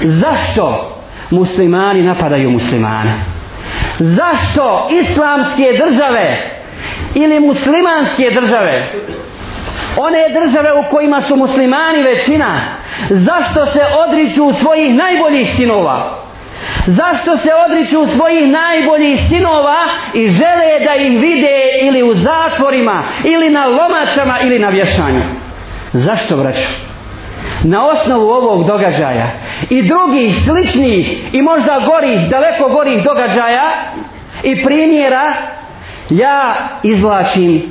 zašto muslimani napadaju muslimane? Zašto islamske države ili muslimanske države one države u kojima su muslimani većina zašto se odriču svojih najboljih sinova? Zašto se odriču svojih najboljih sinova i žele da ih vide ili u zatvorima ili na lomačama ili na vješanju? Zašto braću na osnovu ovog događaja i drugih sličnih i možda gorih, daleko gorih događaja i primjera ja izvlačim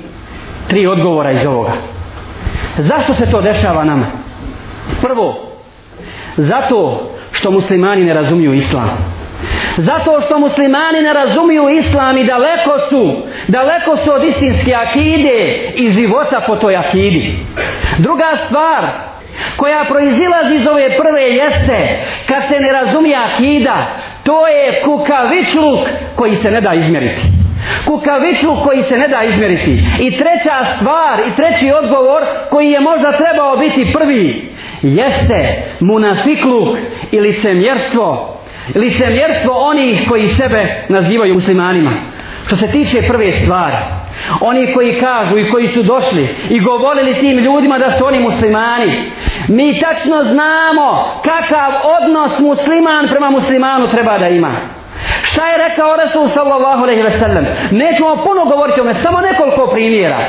tri odgovora iz ovoga. Zašto se to dešava nama? Prvo zato što muslimani ne razumiju islam. Zato što muslimani ne razumiju islam i daleko su daleko su od istinske akide i života po toj akidi. Druga stvar koja proizilazi iz ove prve jeste kad se ne razumije akida to je kukavičluk koji se ne da izmjeriti. Kukavičluk koji se ne da izmjeriti. I treća stvar i treći odgovor koji je možda trebao biti prvi jeste munafikluk ili semjerstvo. Licemjerstvo onih koji sebe nazivaju muslimanima. Što se tiče prve stvari oni koji kažu i koji su došli i govorili tim ljudima da su oni muslimani. Mi tačno znamo kakav odnos musliman prema muslimanu treba da ima. Šta je rekao Resul sallallahu alaihi ve sellem? Nećemo puno govoriti o me samo nekoliko primjera.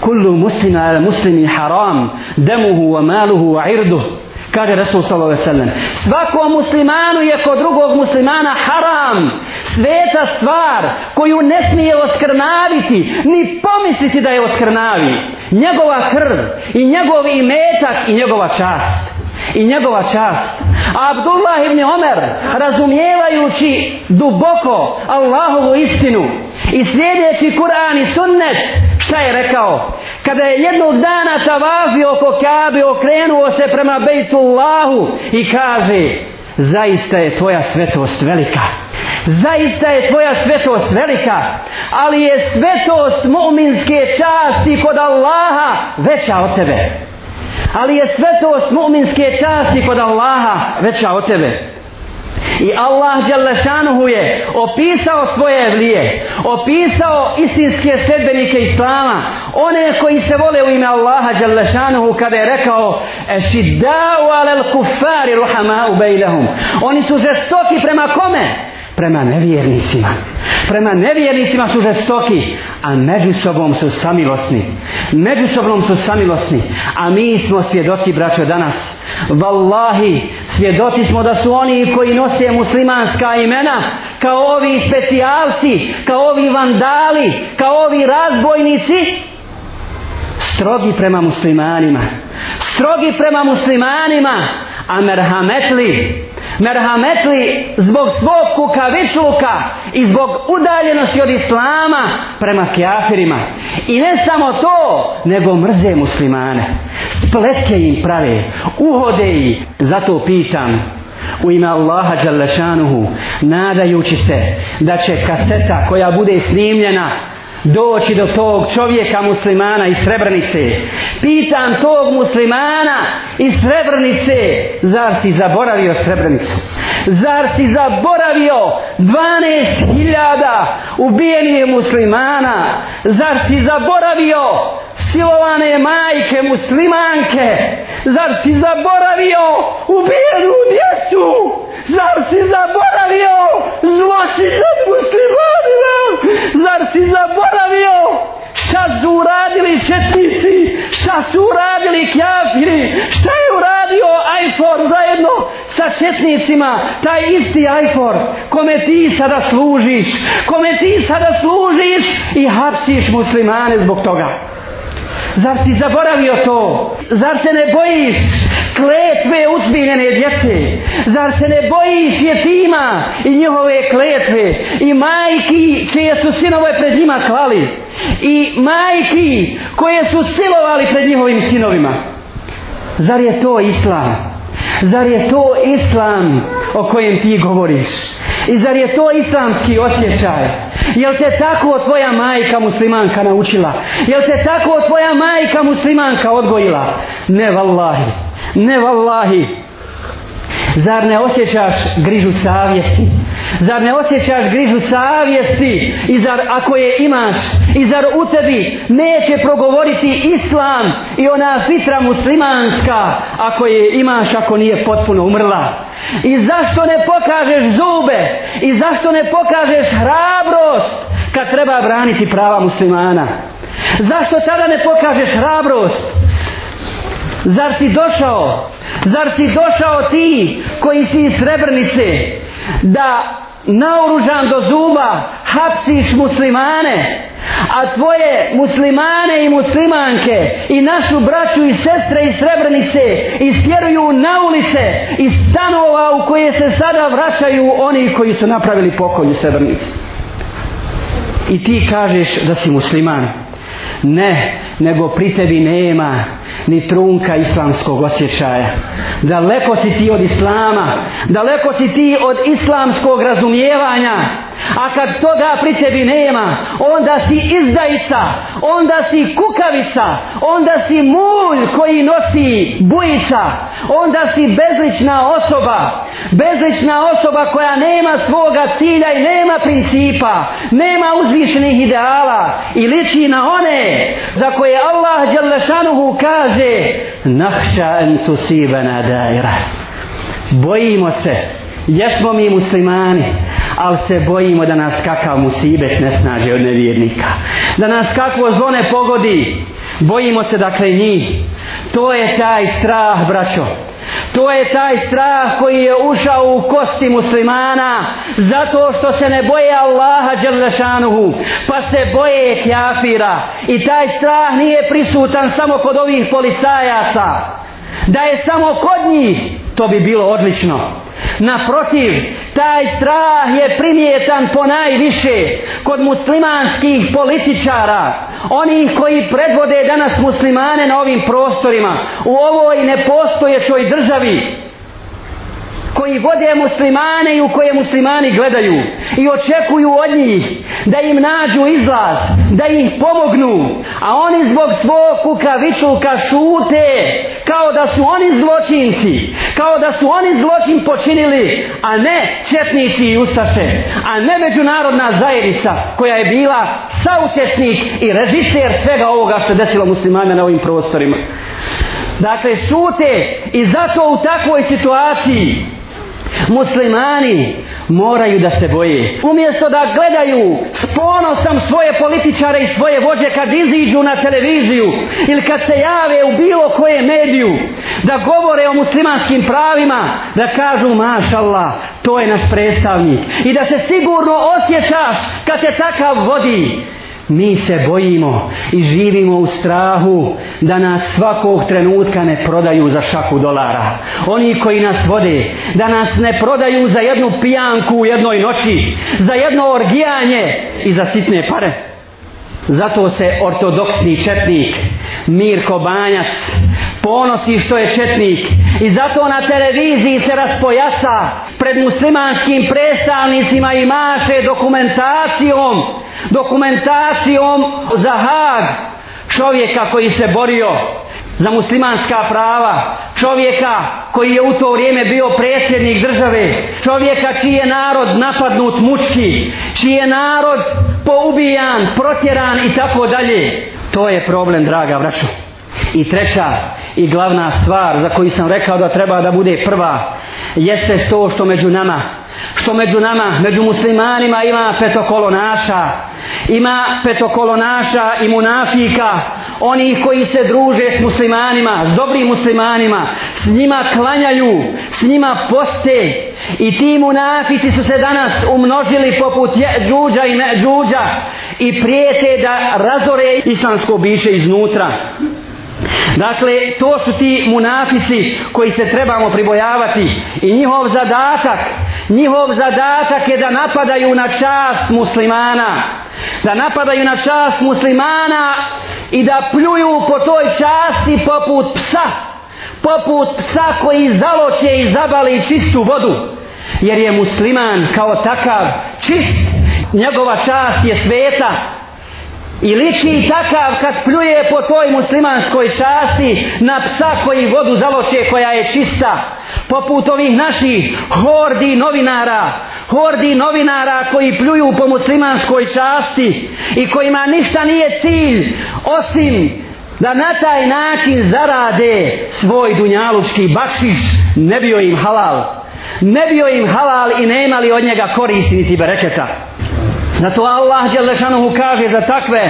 Kullu muslima al muslimi haram demuhu wa maluhu wa irduh kaže Resul sallallahu alaihi sellem: svakom muslimanu je kod drugog muslimana haram sveta stvar koju ne smije oskrnaviti ni pomisliti da je oskrnavi njegova krv i njegov imetak i njegova čast. I njegova čast. A Abdullah ibn Omer razumijevajući duboko Allahovu istinu i slijedeći Kur'an i sunnet šta je rekao? Kada je jednog dana tavafio oko Kabe okrenuo se prema Bejtullahu i kaže zaista je tvoja svetost velika zaista je tvoja svetost velika ali je svetost mu'minske časti kod Allaha veća od tebe ali je svetost mu'minske časti kod Allaha veća od tebe I Allah Đalešanuhu je opisao svoje evlije, opisao istinske sedbenike Islama, one koji se vole u ime Allaha Đalešanuhu kada je rekao Ešiddau alel kufari ruhama u bejlehum. Oni su žestoki prema kome? Prema nevjernicima. Prema nevjernicima su žestoki, a među sobom su samilosni. Među sobom su samilosni. A mi smo svjedoci, braćo, danas. Wallahi, svjedoci smo da su oni koji nose muslimanska imena, kao ovi specijalci, kao ovi vandali, kao ovi razbojnici, strogi prema muslimanima. Strogi prema muslimanima, a merhametli, merhametli zbog svog kukavičluka i zbog udaljenosti od islama prema kjafirima. I ne samo to, nego mrze muslimane. Spletke im prave, uhode ih. Zato pitam, u ime Allaha Đalešanuhu, nadajući se da će kaseta koja bude snimljena doći do tog čovjeka muslimana iz Srebrnice. Pitam tog muslimana iz Srebrnice, zar si zaboravio Srebrnicu? Zar si zaboravio 12.000 ubijenih muslimana? Zar si zaboravio silovane majke muslimanke? Zar si zaboravio ubijenu djecu? Zar si zaboravio zločin nad muslimanima? Zar si zaboravio šta su uradili četnici? Šta su uradili kjafiri? Šta je uradio Ajfor zajedno sa četnicima? Taj isti Ajfor kome ti sada služiš? Kome ti sada služiš i hapsiš muslimane zbog toga? Zar si zaboravio to? Zar se ne bojiš kletve uzbiljene djece? Zar se ne bojiš jetima i njihove kletve? I majki čije su sinove pred njima klali? I majki koje su silovali pred njihovim sinovima? Zar je to islam? Zar je to islam o kojem ti govoriš? I zar je to islamski osjećaj? Jel te tako tvoja majka muslimanka naučila? Jel te tako tvoja majka muslimanka odgojila? Ne vallahi. Ne vallahi. Zar ne osjećaš grižu savjesti? Zar ne osjećaš grižu savjesti? I zar ako je imaš? I zar u tebi neće progovoriti islam i ona fitra muslimanska ako je imaš ako nije potpuno umrla? I zašto ne pokažeš zube? I zašto ne pokažeš hrabrost kad treba braniti prava muslimana? Zašto tada ne pokažeš hrabrost? Zar si došao? Zar si došao ti koji si iz Srebrnice da naoružan do zuba hapsiš muslimane a tvoje muslimane i muslimanke i našu braću i sestre iz Srebrnice istjeruju na ulice i stanova u koje se sada vraćaju oni koji su napravili pokolj u Srebrnici i ti kažeš da si musliman. Ne, nego pri tebi nema ni trunka islamskog osjećaja. Daleko si ti od islama, daleko si ti od islamskog razumijevanja, a kad toga pri tebi nema, onda si izdajica, onda si kukavica, onda si mulj koji nosi bujica, onda si bezlična osoba, bezlična osoba koja nema svoga cilja i nema principa, nema uzvišenih ideala i liči na one za koje Allah Đalešanuhu kaže nahša en tusibana daira. Bojimo se, jesmo mi muslimani, ali se bojimo da nas kakav musibet ne snaže od nevjernika. Da nas kakvo zlo ne pogodi, bojimo se dakle njih. To je taj strah, braćo. To je taj strah koji je ušao u kosti muslimana zato što se ne boje Allaha Đerlešanuhu pa se boje kjafira. I taj strah nije prisutan samo kod ovih policajaca da je samo kod njih to bi bilo odlično. Naprotiv, taj strah je primjetan po najviše kod muslimanskih političara, onih koji predvode danas muslimane na ovim prostorima, u ovoj nepostojećoj državi koji vode muslimane i u koje muslimani gledaju i očekuju od njih da im nađu izlaz, da ih pomognu, a oni zbog svog kukavičuka šute kao da su oni zločinci, kao da su oni zločin počinili, a ne četnici i ustaše, a ne međunarodna zajednica koja je bila saučesnik i režister svega ovoga što je desilo muslimane na ovim prostorima. Dakle, šute i zato u takvoj situaciji muslimani moraju da se boje. Umjesto da gledaju s ponosom svoje političare i svoje vođe kad iziđu na televiziju ili kad se jave u bilo koje mediju da govore o muslimanskim pravima, da kažu mašallah, to je naš predstavnik. I da se sigurno osjećaš kad te takav vodi mi se bojimo i živimo u strahu da nas svakog trenutka ne prodaju za šaku dolara. Oni koji nas vode, da nas ne prodaju za jednu pijanku u jednoj noći, za jedno orgijanje i za sitne pare. Zato se ortodoksni četnik Mirko Banjac ponosi što je četnik i zato na televiziji se raspojasa pred muslimanskim predstavnicima i maše dokumentacijom dokumentacijom za Hag čovjeka koji se borio za muslimanska prava, čovjeka koji je u to vrijeme bio predsjednik države, čovjeka čiji je narod napadnut mučki, čiji je narod poubijan, protjeran i tako dalje. To je problem, draga braćo. I treća i glavna stvar za koju sam rekao da treba da bude prva, jeste to što među nama, što među nama, među muslimanima ima petokolonaša, ima petokolonaša i munafika, oni koji se druže s muslimanima, s dobrim muslimanima, s njima klanjaju, s njima poste i ti munafici su se danas umnožili poput džuđa i džuđa i prijete da razore islamsko biše iznutra. Dakle, to su ti munafici koji se trebamo pribojavati. I njihov zadatak, njihov zadatak je da napadaju na čast muslimana, da napadaju na čast muslimana i da pljuju po toj časti poput psa, poput psa koji zaloće i zabali čistu vodu, jer je musliman kao takav čist, njegova čast je sveta, I liči takav kad pljuje po toj muslimanskoj časti na psa koji vodu zaloče koja je čista. Poput ovih naših hordi novinara. Hordi novinara koji pljuju po muslimanskoj časti i kojima ništa nije cilj osim da na taj način zarade svoj dunjalučki bakšiš ne bio im halal. Ne bio im halal i ne imali od njega koristi niti bereketa. Zato Allah Đelešanuhu kaže za takve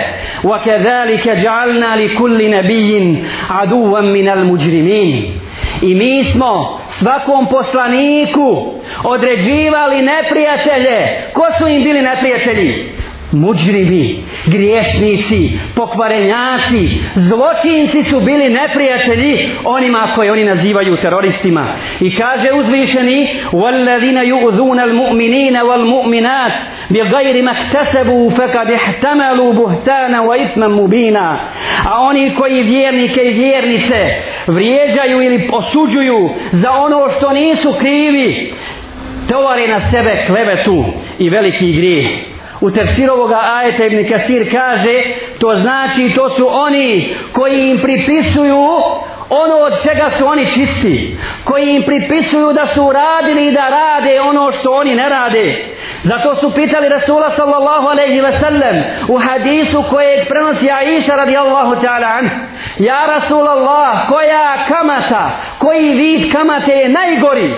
وَكَذَلِكَ جَعَلْنَا لِكُلِّ نَبِيٍ عَدُوًا مِنَ الْمُجْرِمِينَ I mi smo svakom poslaniku određivali neprijatelje. Ko su im bili neprijatelji? muđribi, griješnici, pokvarenjaci, zločinci su bili neprijatelji onima koje oni nazivaju teroristima. I kaže uzvišeni وَالَّذِينَ يُؤْذُونَ الْمُؤْمِنِينَ وَالْمُؤْمِنَاتِ بِغَيْرِ مَكْتَسَبُوا فَكَدْ احْتَمَلُوا بُهْتَانَ وَإِثْمًا مُبِينًا A oni koji vjernike i vjernice vrijeđaju ili osuđuju za ono što nisu krivi, tovare na sebe klevetu i veliki grijeh u tefsiru ovoga ajeta Ibn Kasir kaže to znači to su oni koji im pripisuju ono od čega su oni čisti koji im pripisuju da su uradili i da rade ono što oni ne rade. Zato su pitali Rasula sallallahu alaihi ve sellem u hadisu koje prenosi Aisha radijallahu ta'ala an Ja Rasulallah koja kamata koji vid kamate je najgori?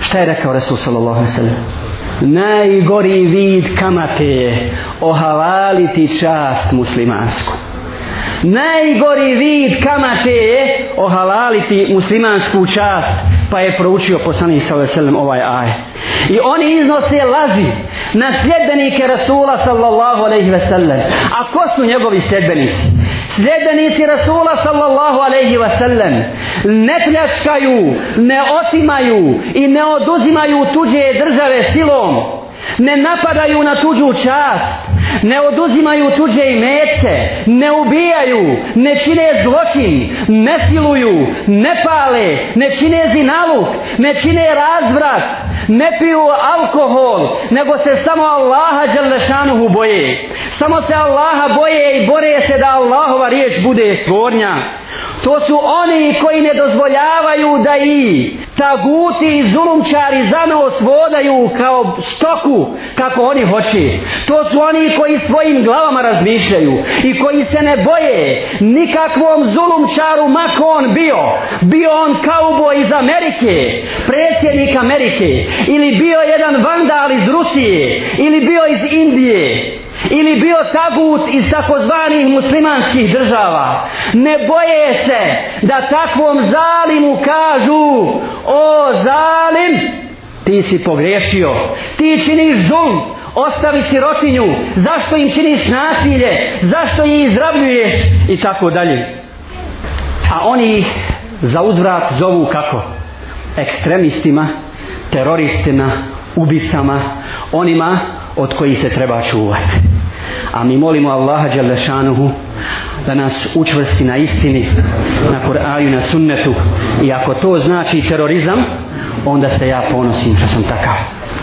Šta je rekao Rasul sallallahu alaihi ve sellem najgori vid kamate je ohalaliti čast muslimansku. Najgori vid kamate je ohalaliti muslimansku čast, pa je proučio poslanik sallallahu ovaj aj. I oni iznose laži na sljedbenike Rasula sallallahu alejhi ve sellem. A ko su njegovi sljedbenici? Sljedbenici Rasula sallallahu alejhi ve sellem ne pljačkaju, ne otimaju i ne oduzimaju tuđe države silom. Ne napadaju na tuđu čast, ne oduzimaju tuđe imetke, ne ubijaju, ne čine zločin, ne siluju, ne pale, ne čine zinaluk, ne čine razvrat, ne piju alkohol, nego se samo Allaha Đelešanuhu boje. Samo se Allaha boje i bore se da Allahova riječ bude gornja. To su oni koji ne dozvoljavaju da i taguti i zulumčari za nos vodaju kao stoku kako oni hoće. To su oni koji svojim glavama razmišljaju i koji se ne boje nikakvom zulumčaru mako on bio. Bio on kauboj iz Amerike, predsjednik Amerike ili bio jedan vandal iz Rusije ili bio iz Indije ili bio tagut iz takozvanih muslimanskih država. Ne boje se da takvom zalimu kažu o zalim ti si pogrešio ti činiš zulm ostavi sirotinju. Zašto im činiš nasilje? Zašto ih izravljuješ i tako dalje. A oni za uzvrat zovu kako? Ekstremistima teroristima ubicama onima od kojih se treba čuvati a mi molimo Allaha Đalešanuhu da nas učvrsti na istini na Kur'aju na sunnetu. I ako to znači terorizam onda se ja ponosim što sam takav.